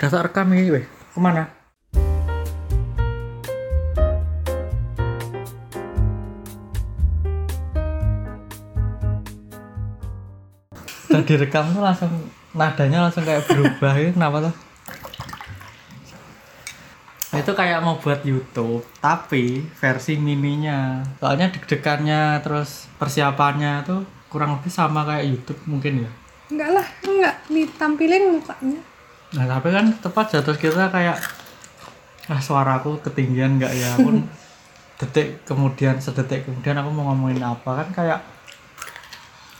Udah tak rekam ini, weh. Ke mana? Udah direkam tuh langsung nadanya langsung kayak berubah itu kenapa tuh? Itu kayak mau buat YouTube, tapi versi mininya. Soalnya deg-degannya terus persiapannya tuh kurang lebih sama kayak YouTube mungkin ya. Enggak lah, enggak ditampilin mukanya. Nah tapi kan tepat jatuh kita kayak ah suaraku ketinggian nggak ya? Pun detik kemudian sedetik kemudian aku mau ngomongin apa kan kayak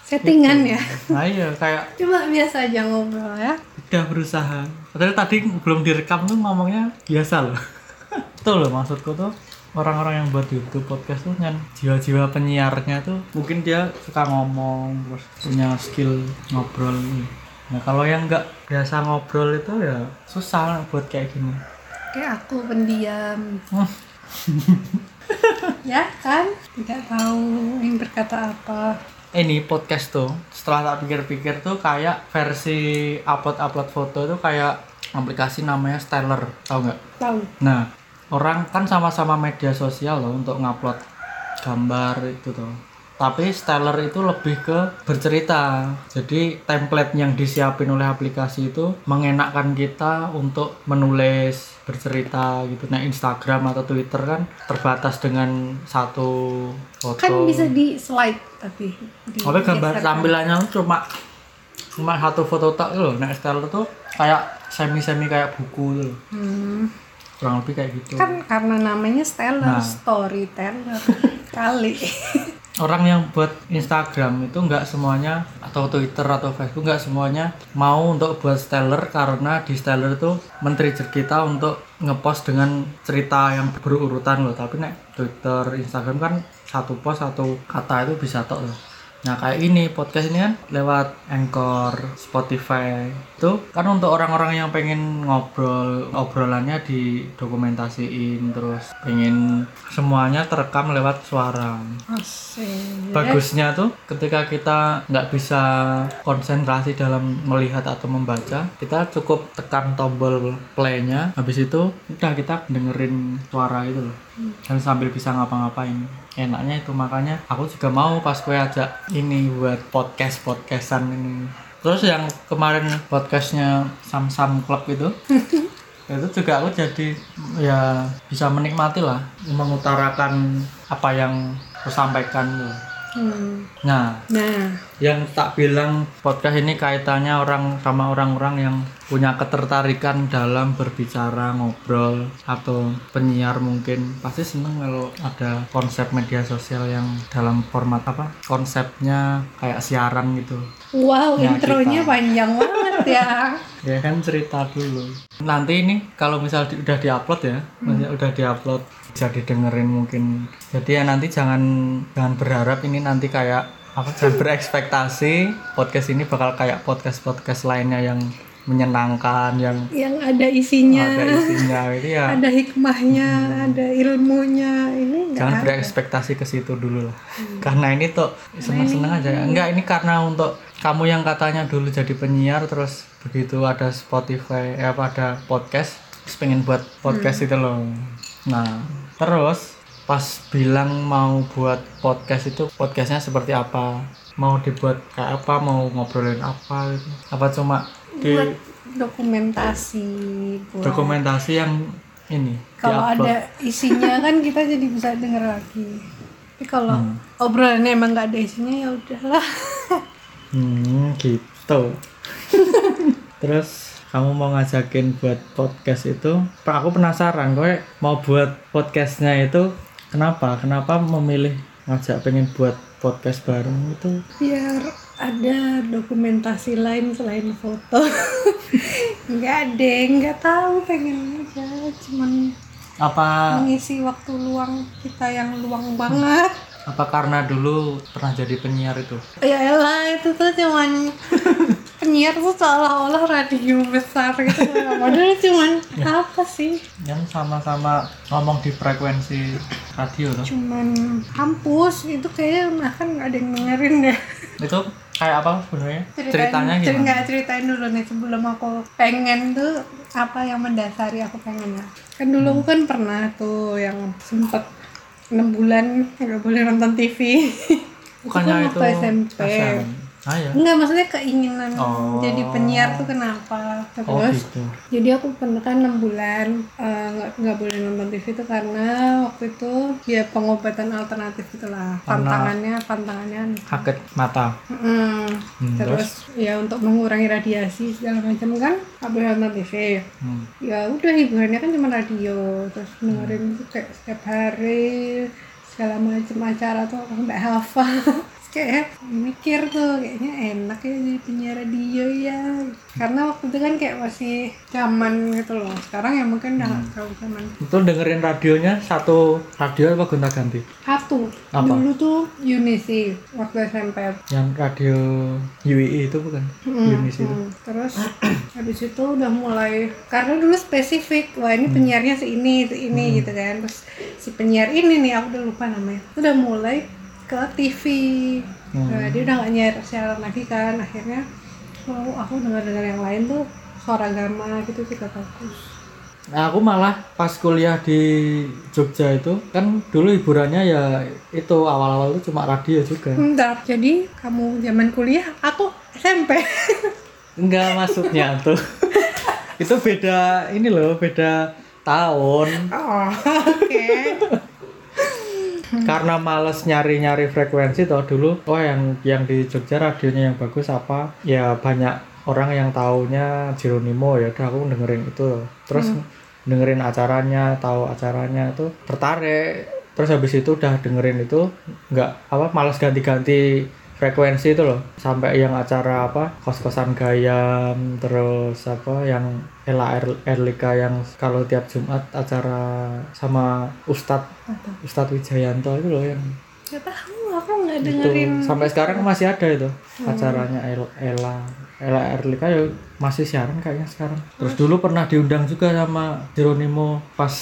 Settingan ya. nah iya kayak Cuma biasa aja ngobrol ya. udah berusaha. Padahal tadi belum direkam tuh ngomongnya biasa loh. Itu loh maksudku tuh orang-orang yang buat YouTube podcast tuh kan jiwa-jiwa penyiarnya tuh mungkin dia suka ngomong terus punya skill ngobrol nah kalau yang nggak biasa ngobrol itu ya susah buat kayak gini Kayak aku pendiam. Ya kan? Tidak tahu yang berkata apa. ini podcast tuh setelah tak pikir-pikir tuh kayak versi upload-upload foto tuh kayak aplikasi namanya Stellar tau nggak? Tahu. Nah orang kan sama-sama media sosial loh untuk ngupload gambar itu tuh tapi Stellar itu lebih ke bercerita jadi template yang disiapin oleh aplikasi itu mengenakkan kita untuk menulis bercerita gitu nah Instagram atau Twitter kan terbatas dengan satu foto Kan bisa di slide tapi. Di tapi gambar tampilannya cuma cuma satu foto tak loh nah Stellar tuh kayak semi-semi kayak buku tuh Hmm. kurang lebih kayak gitu Kan karena namanya Stellar Nah. Storyteller. Kali. Orang yang buat Instagram itu nggak semuanya atau Twitter atau Facebook nggak semuanya mau untuk buat stellar karena di stellar itu men-trigger kita untuk ngepost dengan cerita yang berurutan loh. Tapi nek Twitter Instagram kan satu post satu kata itu bisa tok loh nah kayak ini podcast ini kan lewat Anchor Spotify itu kan untuk orang-orang yang pengen ngobrol obrolannya didokumentasiin terus pengen semuanya terekam lewat suara. Asik. bagusnya tuh ketika kita nggak bisa konsentrasi dalam melihat atau membaca kita cukup tekan tombol playnya habis itu udah kita dengerin suara itu loh. Dan sambil bisa ngapa-ngapain enaknya itu makanya aku juga mau pas gue ajak ini buat podcast podcastan ini terus yang kemarin podcastnya Sam Sam Club itu itu juga aku jadi ya bisa menikmati lah mengutarakan apa yang aku sampaikan tuh. Hmm. Nah, Nah, yang tak bilang podcast ini kaitannya orang sama orang-orang yang punya ketertarikan dalam berbicara, ngobrol atau penyiar mungkin pasti seneng kalau ada konsep media sosial yang dalam format apa? Konsepnya kayak siaran gitu. wow, Ya, intronya kita. panjang banget ya. Ya kan cerita dulu. Nanti ini kalau misal di- udah diupload ya, maksudnya udah diupload bisa didengerin mungkin. Jadi ya nanti jangan jangan berharap ini nanti kayak apa jangan berekspektasi podcast ini bakal kayak podcast podcast lainnya yang menyenangkan yang Yang ada isinya, ada isinya itu ya. Ada hikmahnya, ada ilmunya. Ini jangan ada. berekspektasi ke situ dulu lah. Karena ini tuh seneng-seneng aja enggak ini karena untuk kamu yang katanya dulu jadi penyiar terus begitu ada Spotify eh apa ada podcast terus pengen buat podcast itu loh. Nah terus pas bilang mau buat podcast itu podcastnya seperti apa mau dibuat kayak apa mau ngobrolin apa gitu. apa cuma di buat dokumentasi buat dokumentasi yang ini kalau ada isinya kan kita jadi bisa denger lagi tapi kalau Hmm. obrolannya emang nggak ada isinya ya udahlah Hmm, gitu. Terus kamu mau ngajakin buat podcast itu? Aku penasaran, kowe mau buat podcastnya itu kenapa? Kenapa memilih ngajak pengen buat podcast bareng itu? biar ada dokumentasi lain selain foto nggak ada nggak tahu pengen aja cuman Apa mengisi waktu luang kita yang luang banget apa karena dulu pernah jadi penyiar itu? ya elah itu tuh cuman penyiar tuh seolah-olah radio besar gitu. Padahal cuman apa sih? Yang sama-sama ngomong di frekuensi radio loh. cuman kampus itu kayaknya bahkan ada yang dengerin deh. Itu kayak apa sebenarnya? Ceritanya cer- gimana nggak ceritain dulu nih sebelum aku pengen tuh apa yang mendasari aku pengennya kan dulu Hmm. aku kan pernah tuh yang sempet enam bulan nggak boleh nonton TV bukannya itu itu kan waktu SMP. SM. Ah ya Enggak, maksudnya keinginan Oh. jadi penyiar tuh kenapa? Oh terus gitu. jadi aku pernah kan enam bulan eh, nggak nggak boleh nonton TV itu karena waktu itu ya pengobatan alternatif itulah pantangannya pantangannya. sakit mata. Mm, Hmm, terus? Ya untuk mengurangi radiasi segala macam kan nggak boleh nonton TV hmm. ya udah hiburannya kan cuma radio. Terus dengerin itu kayak setiap hari segala macam acara tuh aku nggak hafal kayak mikir tuh kayaknya enak ya jadi penyiar radio ya. Karena waktu itu kan kayak masih zaman gitu loh. Sekarang ya mungkin udah nggak terlalu zaman. Itu dengerin radionya satu radio apa gonta ganti? Satu. Apa? dulu tuh Unisi waktu SMP yang radio UII itu bukan? Hmm, Unis itu. hmm. Terus habis itu udah mulai karena dulu spesifik wah ini penyiarnya si ini si ini gitu kan. Terus si penyiar ini nih aku udah lupa namanya. Udah mulai ke TV Hmm. nah, dia udah gak nyiar siaran lagi kan akhirnya oh, aku dengar dengar yang lain tuh suara gama gitu juga bagus Nah, aku malah pas kuliah di Jogja itu kan dulu hiburannya ya itu awal-awal itu cuma radio juga. bentar jadi kamu zaman kuliah aku SMP Enggak maksudnya tuh. itu beda ini loh, beda tahun. oh oke Karena males nyari-nyari frekuensi toh dulu. Oh yang yang di Jogja radionya yang bagus apa? Ya banyak orang yang taunya Jeronimo ya udah aku dengerin itu. Terus dengerin acaranya, tahu acaranya itu tertarik. Terus habis itu udah dengerin itu nggak apa males ganti-ganti frekuensi itu loh sampai yang acara apa kos-kosan gayam terus apa yang Ella Er- Erlika yang kalau tiap Jumat acara sama Ustadz Apa? Ustadz Wijayanto itu loh yang Gak tahu, aku nggak itu dengerin. sampai sekarang masih ada itu acaranya El- Ella Ella Erlika ya masih siaran kayaknya sekarang. Terus dulu pernah diundang juga sama Jeronimo pas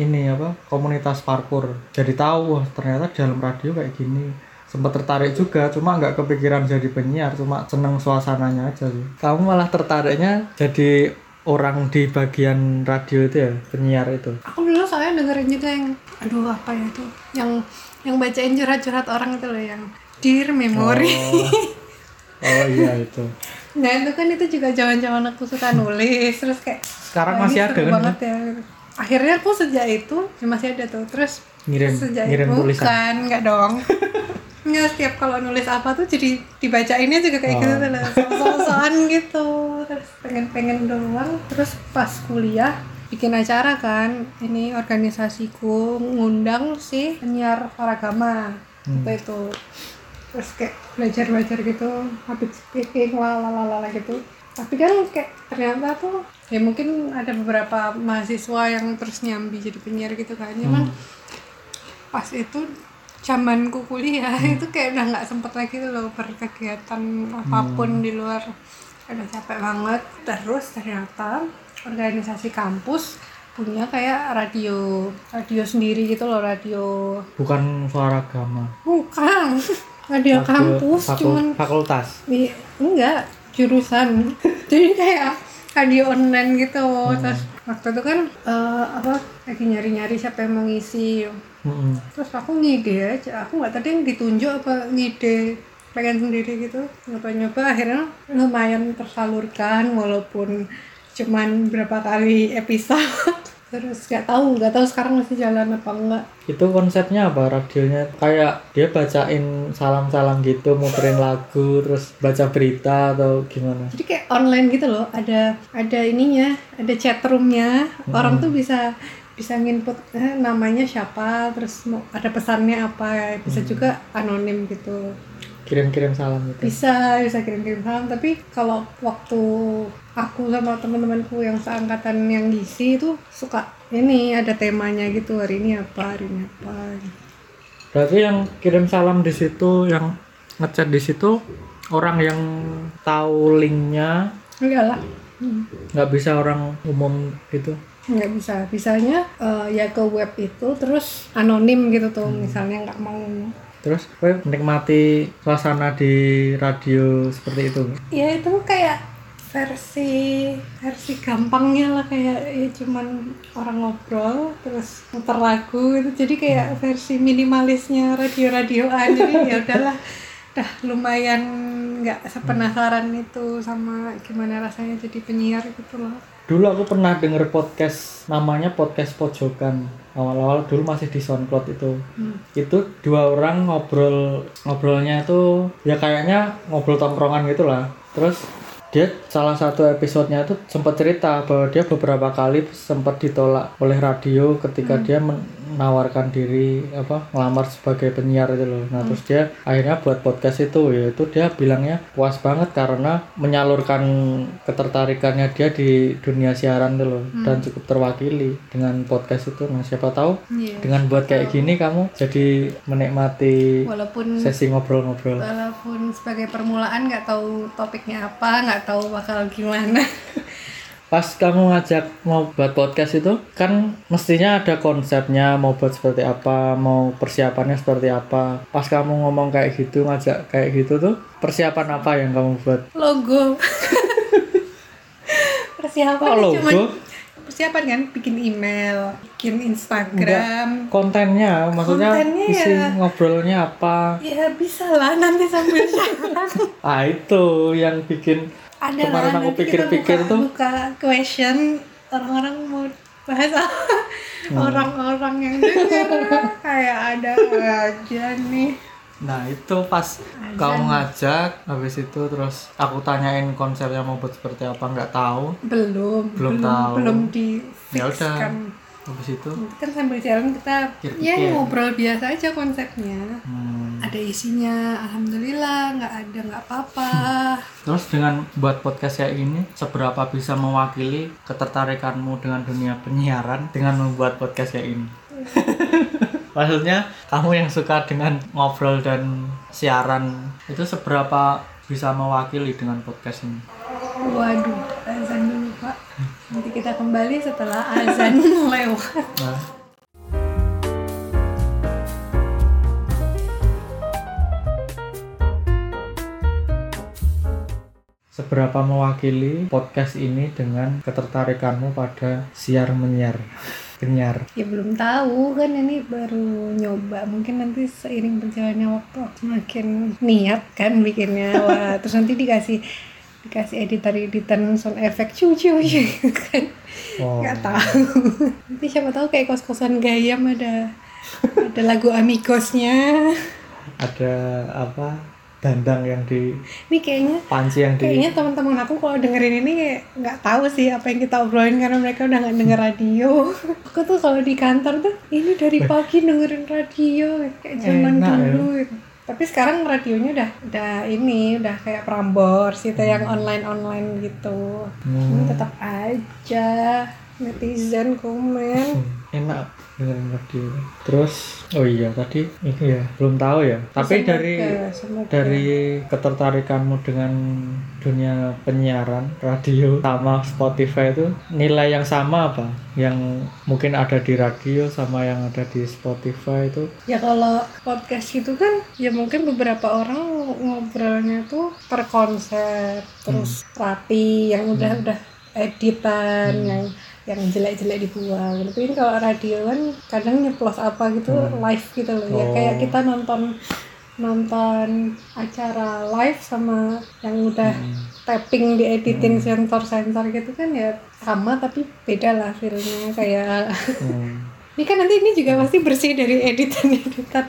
ini apa komunitas parkur jadi tahu wah ternyata di dalam radio kayak gini. Sempat tertarik juga cuma nggak kepikiran jadi penyiar cuma seneng suasananya aja sih. Kamu malah tertariknya jadi orang di bagian radio itu ya penyiar itu Aku dulu soalnya dengerin juga yang, aduh apa ya itu, yang yang bacain curhat-curhat orang itu loh yang Dear Memory. oh, oh iya itu Nah itu kan itu juga zaman-zaman aku suka nulis terus kayak sekarang masih ada kan banget ya. Akhirnya aku sejak itu ya masih ada tuh terus ngirim sejak ngirim itu tulisan kan nggak dong. Nggak setiap kalau nulis apa tuh jadi dibacainnya juga kayak gitu Oh. tuh lah so-soan gitu. Terus pengen-pengen doang. Terus pas kuliah bikin acara kan ini organisasiku ngundang si penyiar Paragama Hmm. waktu itu. Terus kayak belajar-belajar gitu habis speaking lalalala gitu. Tapi kan kayak ternyata tuh ya mungkin ada beberapa mahasiswa yang terus nyambi jadi penyiar gitu kan. Cuman pas itu zamanku kuliah itu kayak udah nggak sempet lagi tuh loh berkegiatan apa pun di luar. Udah capek banget. Terus ternyata organisasi kampus punya kayak radio radio sendiri gitu loh radio. Bukan suara agama. Bukan. Radio kampus fakul- cuman fakultas. Iya, enggak jurusan. Jadi kayak radio online gitu. Terus waktu itu kan eh, apa lagi nyari-nyari siapa yang mau ngisi Mm-mm. terus aku ngide aja. Aku nggak tadi yang ditunjuk apa ngide pengen sendiri gitu. Nyoba-nyoba akhirnya lumayan tersalurkan walaupun cuman berapa kali episode. Terus nggak tahu nggak tahu sekarang masih jalan apa enggak. Itu konsepnya apa radionya? Kayak dia bacain salam-salam gitu muterin lagu terus baca berita atau gimana? Jadi kayak online gitu loh. Ada ada ininya ada chat roomnya. Orang tuh bisa bisa nginput eh, namanya siapa terus mau ada pesannya apa bisa juga anonim gitu. Kirim-kirim salam gitu. Bisa bisa kirim-kirim salam tapi kalau waktu aku sama teman-temanku yang seangkatan yang ngisi itu suka ini ada temanya gitu hari ini apa hari ini apa gitu. berarti yang kirim salam di situ yang ngechat di situ orang yang tahu linknya enggak lah. Hmm. nggak bisa orang umum gitu nggak bisa. Bisanya eh, ya ke web itu terus anonim gitu tuh Hmm. misalnya nggak mau. Terus gue menikmati suasana di radio seperti itu? Ya itu kayak versi versi gampangnya lah kayak ya cuman orang ngobrol terus muter lagu itu jadi kayak versi minimalisnya radio-radioan jadi ya udahlah. Dah lumayan nggak sepenasaran itu sama gimana rasanya jadi penyiar gitu loh dulu aku pernah denger podcast namanya podcast pojokan. Awal-awal dulu masih di SoundCloud itu. Hmm. itu dua orang ngobrol ngobrolnya itu ya kayaknya ngobrol tongkrongan gitu lah. Terus dia salah satu episodenya itu sempat cerita bahwa dia beberapa kali sempat ditolak oleh radio ketika dia menawarkan diri apa ngelamar sebagai penyiar itu loh. Nah terus dia akhirnya buat podcast itu ya itu dia bilangnya puas banget karena menyalurkan ketertarikannya dia di dunia siaran itu loh dan cukup terwakili dengan podcast itu. Nah siapa tahu Iya. dengan buat kayak gini kamu jadi menikmati walaupun sesi ngobrol-ngobrol. walaupun sebagai permulaan nggak tahu topiknya apa nggak tahu bakal gimana pas kamu ngajak mau buat podcast itu kan mestinya ada konsepnya mau buat seperti apa mau persiapannya seperti apa. Pas kamu ngomong kayak gitu ngajak kayak gitu tuh persiapan apa yang kamu buat? Logo. Persiapan Kok logo? cuman persiapan kan bikin email bikin Instagram. Kontennya maksudnya Kontennya isi ya. ngobrolnya apa? Ya bisa lah nanti sambil ah itu yang bikin ada Kemarin lah aku nanti kita pikir-pikir buka, tuh. buka question orang-orang mau bahas Hmm. orang-orang yang denger kayak ada aja nih Nah itu pas kamu ngajak habis itu terus aku tanyain konsepnya mau buat seperti apa nggak tahu belum Belum tahu. belum Ya udah. Habis itu? Kan sambil jalan kita ya ngobrol biasa aja konsepnya. Hmm, ada isinya alhamdulillah nggak ada nggak apa-apa. Terus dengan buat podcast kayak gini seberapa bisa mewakili ketertarikanmu dengan dunia penyiaran dengan membuat podcast kayak ini maksudnya kamu yang suka dengan ngobrol dan siaran itu seberapa bisa mewakili dengan podcast ini? Waduh azan dulu pak nanti kita kembali setelah azan lewat. Nah, Seberapa mewakili podcast ini dengan ketertarikanmu pada siar menyiar, kenyar? ya belum tahu kan ini baru nyoba. Mungkin nanti seiring berjalannya waktu aku semakin niat kan bikinnya. Wah terus nanti dikasih dikasih editor editan sound effect cucu kan. Oh, nggak tahu. Nanti siapa tahu kayak kos kosan gayam ada ada lagu amigosnya ada apa dandang yang di ini kayaknya panci yang di kayaknya teman-teman aku kalau dengerin ini kayak nggak tahu sih apa yang kita obrolin karena mereka udah nggak denger radio. Aku tuh kalau di kantor tuh ini dari pagi dengerin radio kayak zaman ya. dulu. gitu. Tapi sekarang radionya udah udah ini udah kayak Prambors gitu yang online online gitu. Hmm, Ini tetap aja netizen komen. Enak dengerin radio. Terus oh iya tadi ini ya belum tahu ya. Tapi Semoga, dari semoga. dari ketertarikanmu dengan dunia penyiaran radio sama Spotify itu nilai yang sama apa? Yang mungkin ada di radio sama yang ada di Spotify itu Ya kalau podcast itu kan ya mungkin beberapa orang ngobrolnya tuh terkonsep terus rapi yang udah udah editan yang yang jelek-jelek dibuang. Tapi kan kalau radio kan kadang nyeplos apa gitu live gitu loh. Ya Oh. kayak kita nonton nonton acara live sama yang udah tapping di editing sensor-sensor gitu kan ya sama tapi beda lah feelnya kayak hmm, ini kan nanti ini juga pasti bersih dari editan-editan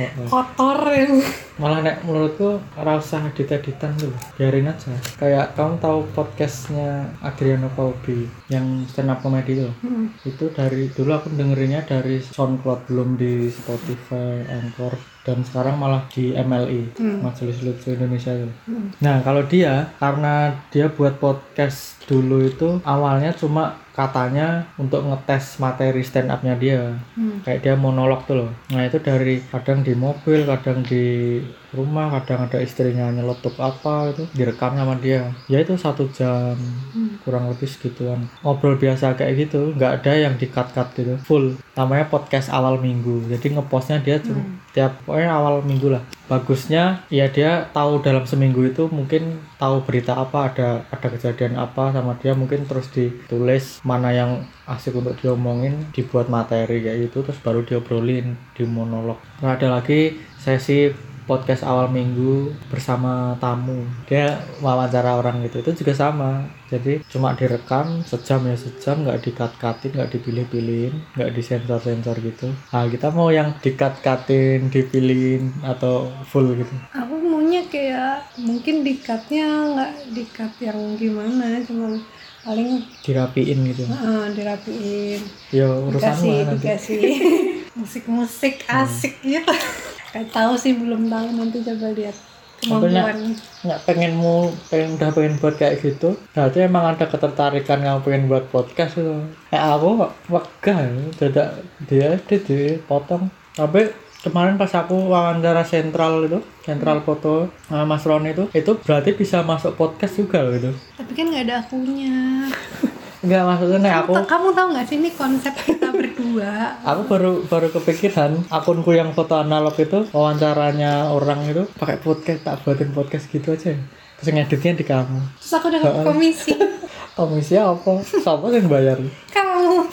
oh, oh. kotor yang malah nek menurutku ora usah edit-editan dulu biarin aja kayak kamu tahu podcastnya Adriano Colby yang stand up comedy itu Hmm. itu dari dulu aku dengerinnya dari SoundCloud belum di Spotify, Anchor dan sekarang malah di MLI Majelis Lucu Indonesia itu. Nah kalau dia karena dia buat podcast dulu itu awalnya cuma katanya untuk ngetes materi stand upnya dia Hmm. kayak dia monolog tuh loh nah itu dari kadang di mobil kadang di rumah kadang ada istrinya nyeletuk apa itu direkam sama dia. Ya itu satu jam Hmm. kurang lebih segituan. Ngobrol biasa kayak gitu nggak ada yang di cut cut gitu. Full. Namanya podcast awal minggu. Jadi ngepostnya dia cuma tiap pokoknya awal minggu lah. Bagusnya ya dia tahu dalam seminggu itu mungkin tahu berita apa ada ada kejadian apa sama dia mungkin terus ditulis mana yang asik untuk diomongin dibuat materi kayak gitu terus baru diobrolin di monolog. Nah, ada lagi sesi podcast awal minggu bersama tamu. Dia wawancara orang gitu. Itu juga sama. Jadi cuma direkam sejam ya sejam nggak dikat katin nggak dipilih-pilihin nggak disensor sensor gitu. Nah kita mau yang dikat katin dipilihin atau full gitu? Aku maunya kayak mungkin dikatnya nggak dikat yang gimana cuman paling dirapiin gitu. Uh, dirapiin. Ya urusan dikasih dikasih. Musik-musik asik gitu Gak tahu sih belum tahu. Nanti coba lihat kemampuan nggak pengen mau pengen udah pengen buat kayak gitu. Berarti emang ada ketertarikan kamu pengen buat podcast itu? Kayak aku wegah ya, dadak dia dia dipotong. Tapi kemarin pas aku wawancara sentral itu sentral foto sama Mas Roni itu itu berarti bisa masuk podcast juga loh itu tapi kan nggak ada akunya enggak maksudnya aku Ta- kamu tahu nggak sih ini konsep kita berdua? Aku baru baru kepikiran akunku yang foto analog itu wawancaranya orang itu pakai podcast tak buatin podcast gitu aja. Terus ngeditnya di kamu. Terus aku dapat komisi. Komisi apa? Siapa yang bayar? Kamu.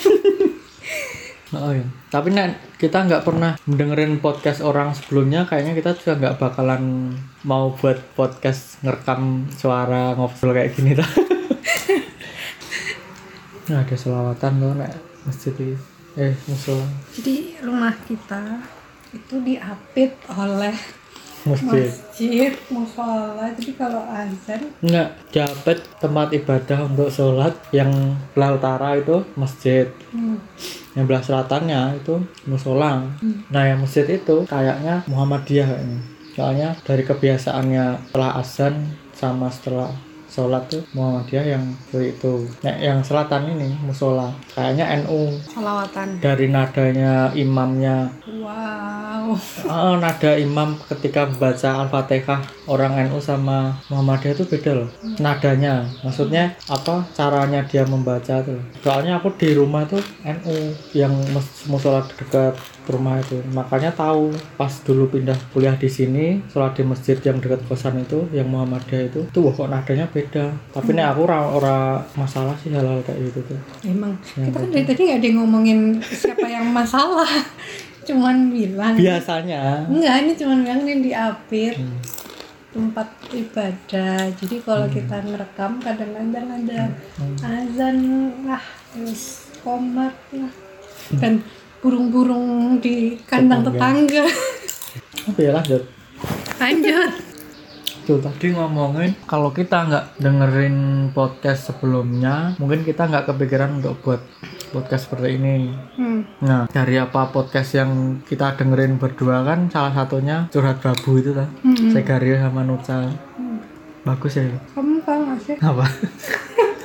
Oh iya tapi nek kita nggak pernah dengerin podcast orang sebelumnya kayaknya kita juga nggak bakalan mau buat podcast ngerekam suara ngobrol kayak gini lah nah ada selawatan loh nek masjid ini eh musola. Jadi rumah kita itu diapit oleh masjid. masjid musola. Jadi kalau azan Enggak, dapat tempat ibadah untuk sholat yang belah utara itu masjid. Hmm, yang belah selatannya itu musola. Nah yang masjid itu kayaknya Muhammadiyah kayaknya soalnya dari kebiasaannya setelah azan sama setelah sholat tuh Muhammadiyah yang itu nah, yang selatan ini musola. Kayaknya NU salawatan dari nadanya imamnya. Wow. Oh, nada imam ketika membaca Al-Fatihah orang NU sama Muhammadiyah itu beda loh. Nadanya, maksudnya apa caranya dia membaca tuh. Soalnya aku di rumah tuh NU yang mus- musola dekat rumah itu. Makanya tahu pas dulu pindah kuliah di sini, sholat di masjid yang dekat kosan itu, yang Muhammadiyah itu, tuh wah kok nadanya beda. Tapi nih aku ora ora masalah sih hal-hal kayak gitu tuh. emang kita kan dari tadi nggak ada yang ngomongin siapa yang masalah cuman bilang. Biasanya. Enggak ini cuman bilang ini diapit Hmm. tempat ibadah. Jadi kalau kita ngerekam kadang-kadang ada azan lah terus komat lah. Dan burung-burung di kandang tetangga apa ya lanjut? lanjut Tuh tadi ngomongin kalau kita nggak dengerin podcast sebelumnya, mungkin kita nggak kepikiran untuk buat podcast seperti ini. hmm. Nah, dari apa podcast yang kita dengerin berdua kan salah satunya Curhat Babu itu kan. Hmm. Segario sama Nuca. Bagus ya. kamu tahu nggak sih Apa?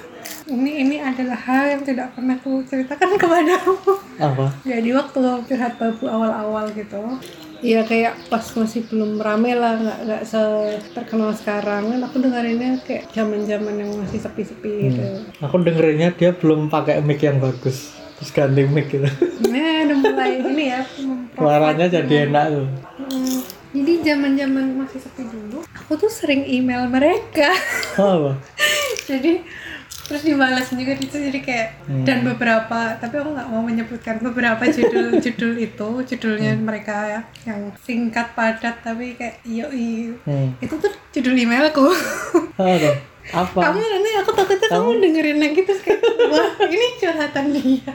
ini ini adalah hal yang tidak pernah aku ceritakan kepadamu Apa? jadi waktu curhat babu awal-awal gitu Iya kayak pas masih belum rame lah nggak nggak se terkenal sekarang kan aku dengerinnya kayak zaman zaman yang masih sepi-sepi gitu Aku dengerinnya dia belum pakai mic yang bagus. Terus ganti mic gitu. nah udah mulai ini ya Suaranya jadi enak tuh. Hmm, jadi zaman zaman masih sepi dulu aku tuh sering email mereka Oh, apa? jadi terus dibalas juga itu jadi kayak dan beberapa tapi aku nggak mau menyebutkan beberapa judul judul itu judulnya mereka ya yang singkat padat tapi kayak yoi Hmm. itu tuh judul emailku Apa? Apa? kamu nanti aku takutnya kamu dengerin lagi terus kayak wah ini curhatan dia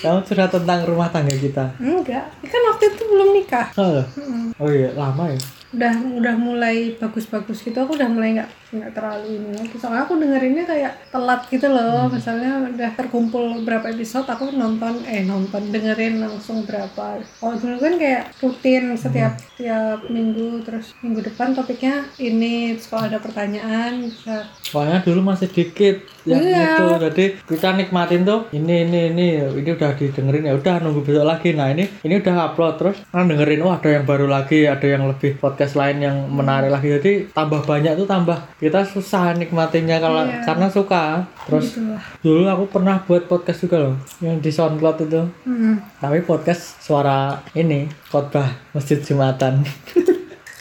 Kamu curhat tentang rumah tangga kita. enggak kan waktu itu belum nikah Oh, Mm-mm. oh iya, lama ya. udah udah mulai bagus-bagus gitu aku udah mulai nggak nggak terlalu ini lagi soalnya aku dengerinnya kayak telat gitu loh Hmm. misalnya udah terkumpul berapa episode aku nonton eh nonton dengerin langsung berapa kalau dulu kan kayak rutin setiap Hmm. tiap minggu terus minggu depan topiknya ini terus kalau ada pertanyaan bisa Soalnya dulu masih dikit yang Iya. itu, jadi kita nikmatin tuh ini ini ini ini udah didengerin ya udah nunggu besok lagi. Nah ini ini udah upload terus kan dengerin oh ada yang baru lagi, ada yang lebih podcast lain yang menarik lagi. Jadi tambah banyak tuh tambah kita susah nikmatinya kalau Iya. karena suka. Terus gitu lah dulu aku pernah buat podcast juga loh yang di SoundCloud itu. Hmm. Tapi podcast suara ini khotbah masjid Jumatan.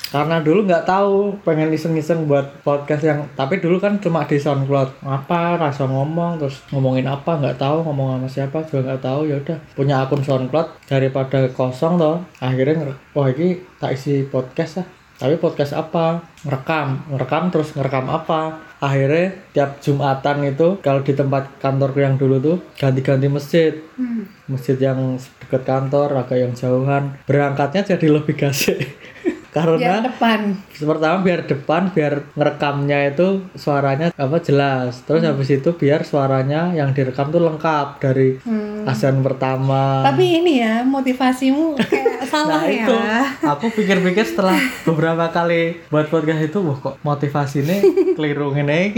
Karena dulu nggak tahu pengen iseng-iseng buat podcast yang tapi dulu kan cuma di SoundCloud apa rasa ngomong terus ngomongin apa nggak tahu ngomong sama siapa juga nggak tahu ya udah punya akun SoundCloud daripada kosong toh akhirnya wah ini tak isi podcast ah tapi podcast apa? Ngerekam. Ngerekam terus ngerekam apa? Akhirnya tiap jumatan itu kalau di tempat kantorku yang dulu tuh ganti-ganti masjid. Hmm. masjid yang dekat kantor agak yang jauhan. Berangkatnya jadi lebih gasik biar karena depan. pertama biar depan biar ngerekamnya itu suaranya apa jelas. Terus habis itu biar suaranya yang direkam tuh lengkap dari Hmm. azan pertama. Tapi ini ya motivasimu kayak salah nah ya. itu. Aku pikir-pikir setelah beberapa kali buat podcast itu wah kok motivasinya keliru ini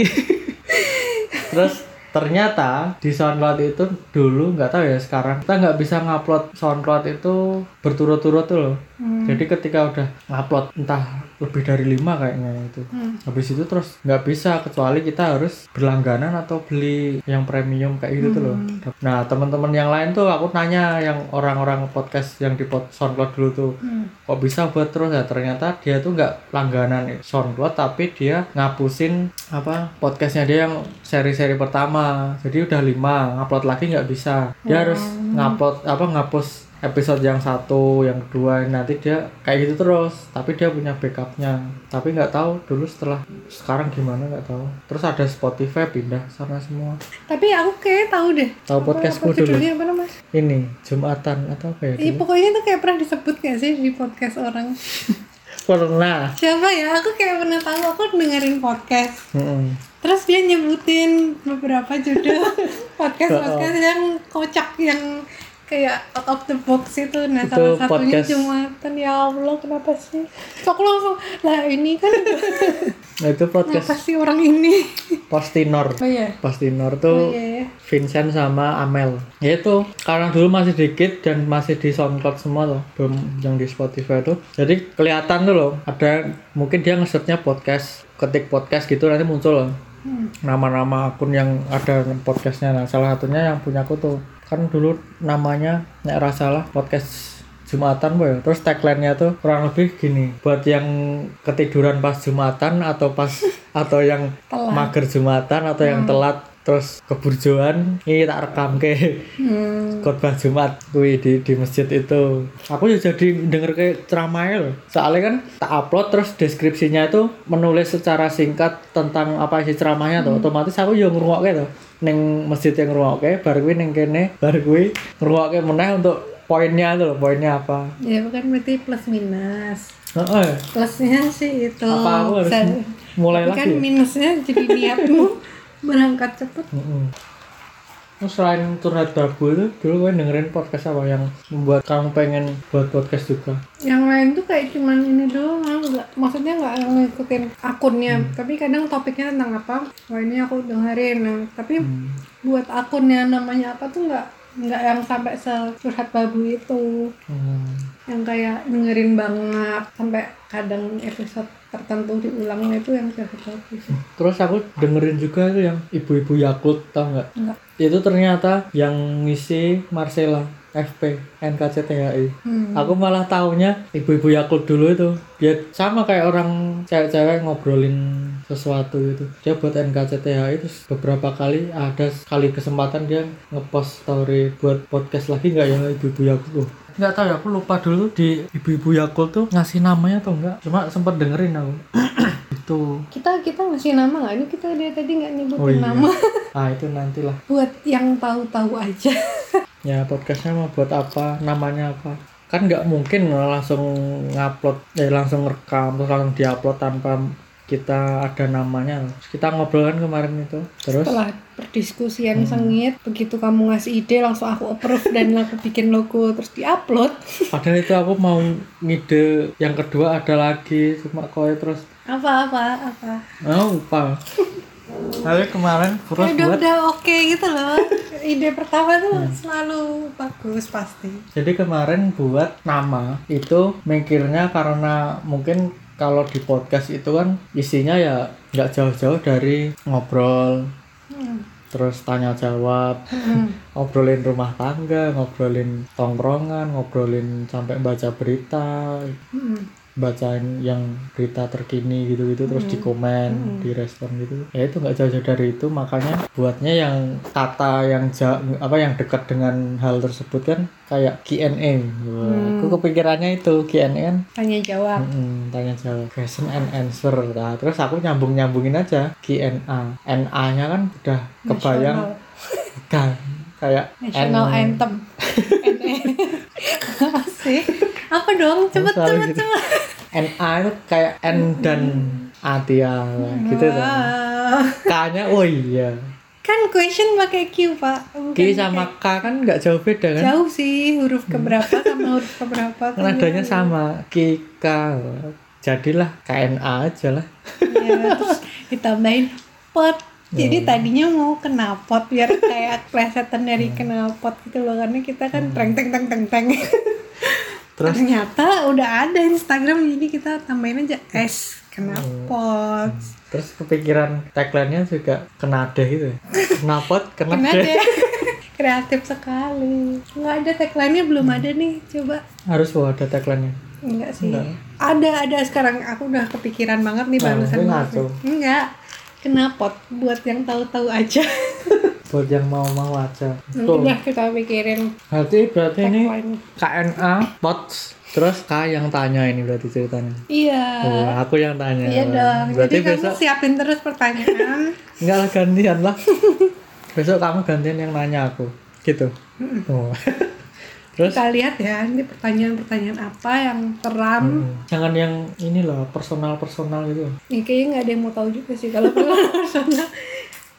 terus ternyata di SoundCloud itu dulu nggak tahu ya sekarang kita nggak bisa ngupload SoundCloud itu berturut-turut tuh loh Hmm. jadi ketika udah ngupload entah lebih dari lima kayaknya itu. Hmm. habis itu terus nggak bisa kecuali kita harus berlangganan atau beli yang premium kayak gitu tuh loh. Nah teman-teman yang lain tuh aku nanya yang orang-orang podcast yang di pod- SoundCloud dulu tuh Hmm. kok bisa buat terus? Ya ternyata dia tuh nggak langganan SoundCloud tapi dia ngapusin apa podcastnya dia yang seri-seri pertama. Jadi udah lima ngupload lagi nggak bisa. Dia harus ngupload apa ngapus episode yang satu yang kedua nanti dia kayak gitu terus tapi dia punya backupnya. Tapi nggak tahu dulu setelah sekarang gimana nggak tahu. Terus ada Spotify pindah sana semua. Tapi aku kayak tahu deh. Tahu podcastku apa dulu. apa namanya? Ini Jumatan atau apa ya? Iya pokoknya itu kayak pernah disebut gak sih di podcast orang? Pernah. Siapa ya? Aku kayak pernah tahu. Aku dengerin podcast. Mm-mm. terus dia nyebutin beberapa judul podcast podcast yang kocak yang kayak out of the box itu. Nah Itu salah satunya podcast. Jumatan. Ya Allah kenapa sih? Terus aku langsung lah ini kan Nah, itu podcast kenapa sih orang ini? Postinor. Oh iya. Postinor oh tuh iya. Ya Vincent sama Amel. Ya itu karena dulu masih dikit dan masih di SoundCloud semua loh. Belum yang di Spotify tuh. Jadi kelihatan tuh loh. Ada mungkin dia ngesetnya podcast ketik podcast gitu nanti muncul loh. Hmm. nama-nama akun yang ada podcastnya. Nah salah satunya yang punya aku tuh kan dulu namanya nek ora salah podcast Jumatan boy. Terus tagline-nya tuh kurang lebih gini. Buat yang ketiduran pas Jumatan atau pas atau yang Telat. mager Jumatan atau yang telat terus keburjuan ini tak rekam ke hmm. khotbah Jumat kuwi di di masjid itu. Aku ya jadi denger kayak ceramahnya loh soalnya kan tak upload terus deskripsinya itu menulis secara singkat tentang apa isi ceramahnya tuh otomatis aku ya ngrungokke tuh ning masjid yang ngrungokke bar kuwi ning kene bar kuwi ngrungokke meneh untuk poinnya tuh loh poinnya apa. Ya bukan berarti plus minus. Heeh. plusnya sih itu. Apa aku harus mulai kan lagi ya? minusnya jadi niatmu berangkat cepet Mm-mm. Terus selain curhat babu itu dulu gue dengerin podcast apa yang membuat kamu pengen buat podcast juga? yang lain tuh kayak cuman ini doang nggak maksudnya nggak ngikutin akunnya Hmm. tapi kadang topiknya tentang apa wah ini aku dengerin nah, tapi Hmm. buat akunnya namanya apa tuh nggak nggak yang sampai securhat babu itu Hmm. yang kayak dengerin banget sampai kadang episode tertentu diulangnya itu yang babu sih Terus aku dengerin juga itu yang ibu-ibu Yakult tau nggak? enggak Itu ternyata yang ngisi Marcella FP NKCTHI. hmm. Aku malah taunya ibu-ibu Yakult dulu itu dia sama kayak orang cewek-cewek ngobrolin sesuatu gitu. Dia buat NKCTHI terus beberapa kali ada sekali kesempatan dia ngepost story buat podcast lagi nggak ya ibu-ibu Yakult. Loh, nggak tahu ya aku lupa dulu di ibu-ibu Yakult tuh ngasih namanya atau enggak. Cuma sempet dengerin aku. itu. kita kita ngasih nama nggak ini kita dia tadi nggak nyebutin Oh iya. nama Ah itu nantilah. buat yang tahu-tahu aja Ya podcastnya mau buat apa, namanya apa? Kan nggak mungkin langsung ngupload, eh langsung rekam terus langsung diupload tanpa kita ada namanya. Kita ngobrol kan kemarin itu. Terus? Setelah perdiskusian sengit begitu kamu ngasih ide langsung aku approve dan aku bikin logo terus diupload. Padahal itu aku mau ngide yang kedua ada lagi cuma kowe terus. Apa apa apa? Oh lupa. Tapi kemarin terus Ya udah buat udah oke gitu loh. Ide pertama tuh selalu bagus pasti. Jadi kemarin buat nama itu mikirnya karena mungkin kalau di podcast itu kan isinya ya nggak jauh-jauh dari ngobrol Hmm. terus tanya jawab ngobrolin rumah tangga ngobrolin tongkrongan ngobrolin sampai baca berita Hmm. Bacain yang berita terkini gitu-gitu terus di komen di respon gitu. Ya itu nggak jauh-jauh dari itu makanya buatnya yang kata yang ja- apa yang dekat dengan hal tersebut kan kayak Q&A Wah, aku kepikirannya itu Q&A kan? Tanya jawab. Mm-mm, tanya jawab. Question and answer. Nah, terus aku nyambung nyambungin aja Q&A NA nya kan udah kebayang. Kan kayak national N- anthem. Sih apa dong? Cepet Soalnya cepet gitu. cepet. NA itu kayak N dan Atia gitu kan. Wah. K-nya oh iya. Kan question pakai Q pak. Bukan Q sama K kan nggak jauh beda kan? Jauh sih huruf keberapa sama huruf keberapa tuh nadanya sama Q K. Jadilah KNA aja lah. Ya, terus ditambahin pot. Jadi tadinya mau kenapot biar kayak plesetan dari kenapot gitu loh karena kita kan teng teng teng teng teng Terus? ternyata udah ada Instagram jadi kita tambahin aja. S kenapot terus kepikiran tagline-nya juga kenada gitu ya? Kenapot kena kenada deh. kreatif sekali. Nggak ada tagline-nya belum ada nih coba. Harus bawa ada tagline-nya? Enggak sih. Enggak. ada ada. Sekarang aku udah kepikiran banget nih Nah, barusan ngaco. enggak kenapot buat yang tahu-tahu aja buat yang mau-mau aja. Nanti Tuh. dah kita pikirin berarti berarti ini KNA POTS terus K yang tanya ini berarti ceritanya? Iya. Oh, aku yang tanya. Iya dong. Berarti jadi besok kamu siapin terus pertanyaan. Enggak lah gantian lah. Besok kamu gantian yang nanya aku. Gitu. Oh. terus? Kita lihat ya ini pertanyaan-pertanyaan apa yang teram hmm, jangan yang ini loh personal personal gitu. Ya, kayaknya nggak ada yang mau tahu juga sih kalau personal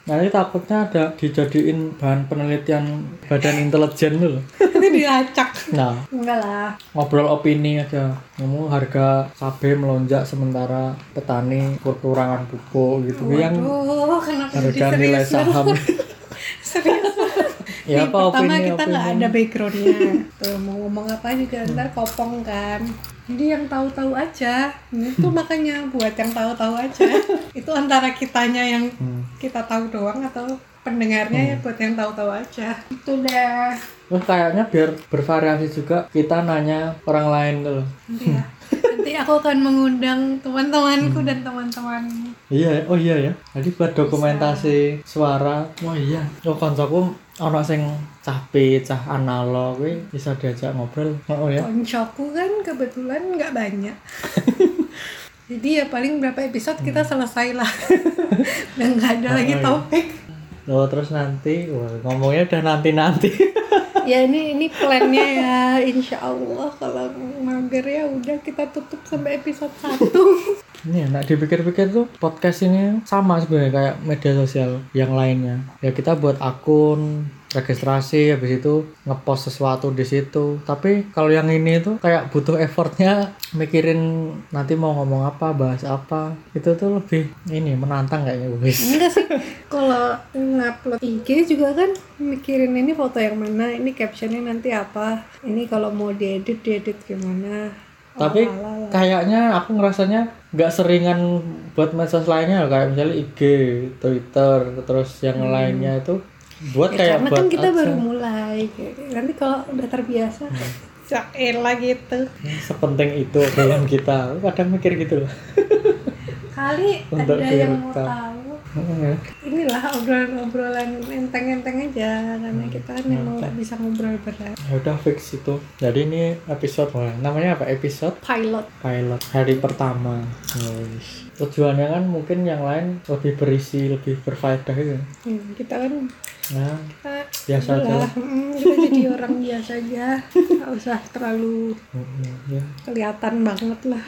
nanti takutnya ada dijadiin bahan penelitian badan intelijen loh. Nanti dilacak. Nah. Enggak lah. Ngobrol opini aja. Ngomong harga cabai melonjak sementara petani kekurangan pupuk gitu. Yang Waduh, jadi harga nilai saham. Serius. Ya apa pertama opini kita nggak ada backgroundnya. Tuh mau ngomong apa juga ntar kopong kan jadi yang tahu-tahu aja. Itu makanya buat yang tahu-tahu aja. Itu antara kitanya yang Hmm. kita tahu doang atau pendengarnya ya buat yang tahu-tahu aja. Itu dah. Terus kayaknya biar bervariasi juga kita nanya orang lain tuh loh. nanti ya. Nanti aku akan mengundang teman-temanku dan teman-teman. Iya oh iya ya. Jadi buat dokumentasi suara. Oh iya. Oh koncoku ono sing cah cah analog kuwi bisa diajak ngobrol. Oh ya? Koncoku kan kebetulan nggak banyak. Jadi ya paling berapa episode kita selesai lah. Udah nggak ada Oh, lagi iya. topik. Oh terus nanti? Wah, ngomongnya udah nanti nanti ya ini ini plannya ya. Insya Allah kalau mager ya udah kita tutup sampai episode 1 ini enak dipikir-pikir tuh podcast ini sama sebenarnya kayak media sosial yang lainnya. Ya kita buat akun registrasi habis itu ngepost sesuatu di situ. Tapi kalau yang ini tuh kayak butuh effortnya mikirin nanti mau ngomong apa bahas apa. Itu tuh lebih ini menantang kayaknya wis enggak sih. Kalau ngupload IG juga kan mikirin ini foto yang mana ini captionnya nanti apa ini kalau mau diedit diedit gimana tapi kayaknya aku ngerasanya nggak seringan buat medsos lainnya kayak misalnya IG, Twitter, terus yang lainnya itu buat Ya, kayak karena buat kan kita aja. baru mulai. Nanti kalau udah terbiasa Jaela gitu. Sepenting itu obrolan kita. Kadang mikir gitu loh. Kali Untuk ada yang mau direkam. Inilah obrolan-obrolan enteng-enteng aja karena kita kan emang nggak bisa ngobrol berat. Ya udah fix itu. Jadi ini episode wah, namanya apa? Episode? Pilot. Pilot. Hari pertama. Wis. tujuannya kan mungkin yang lain lebih berisi lebih berfaedah gitu. Hmm, kita kan nah kita biasa aja lah. kita jadi orang biasa aja. Nggak usah terlalu Mm-mm, ya. kelihatan banget lah.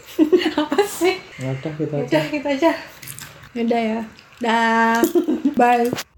Apa sih? Ya udah gitu aja udah gitu aja udah ya. Dah. Bye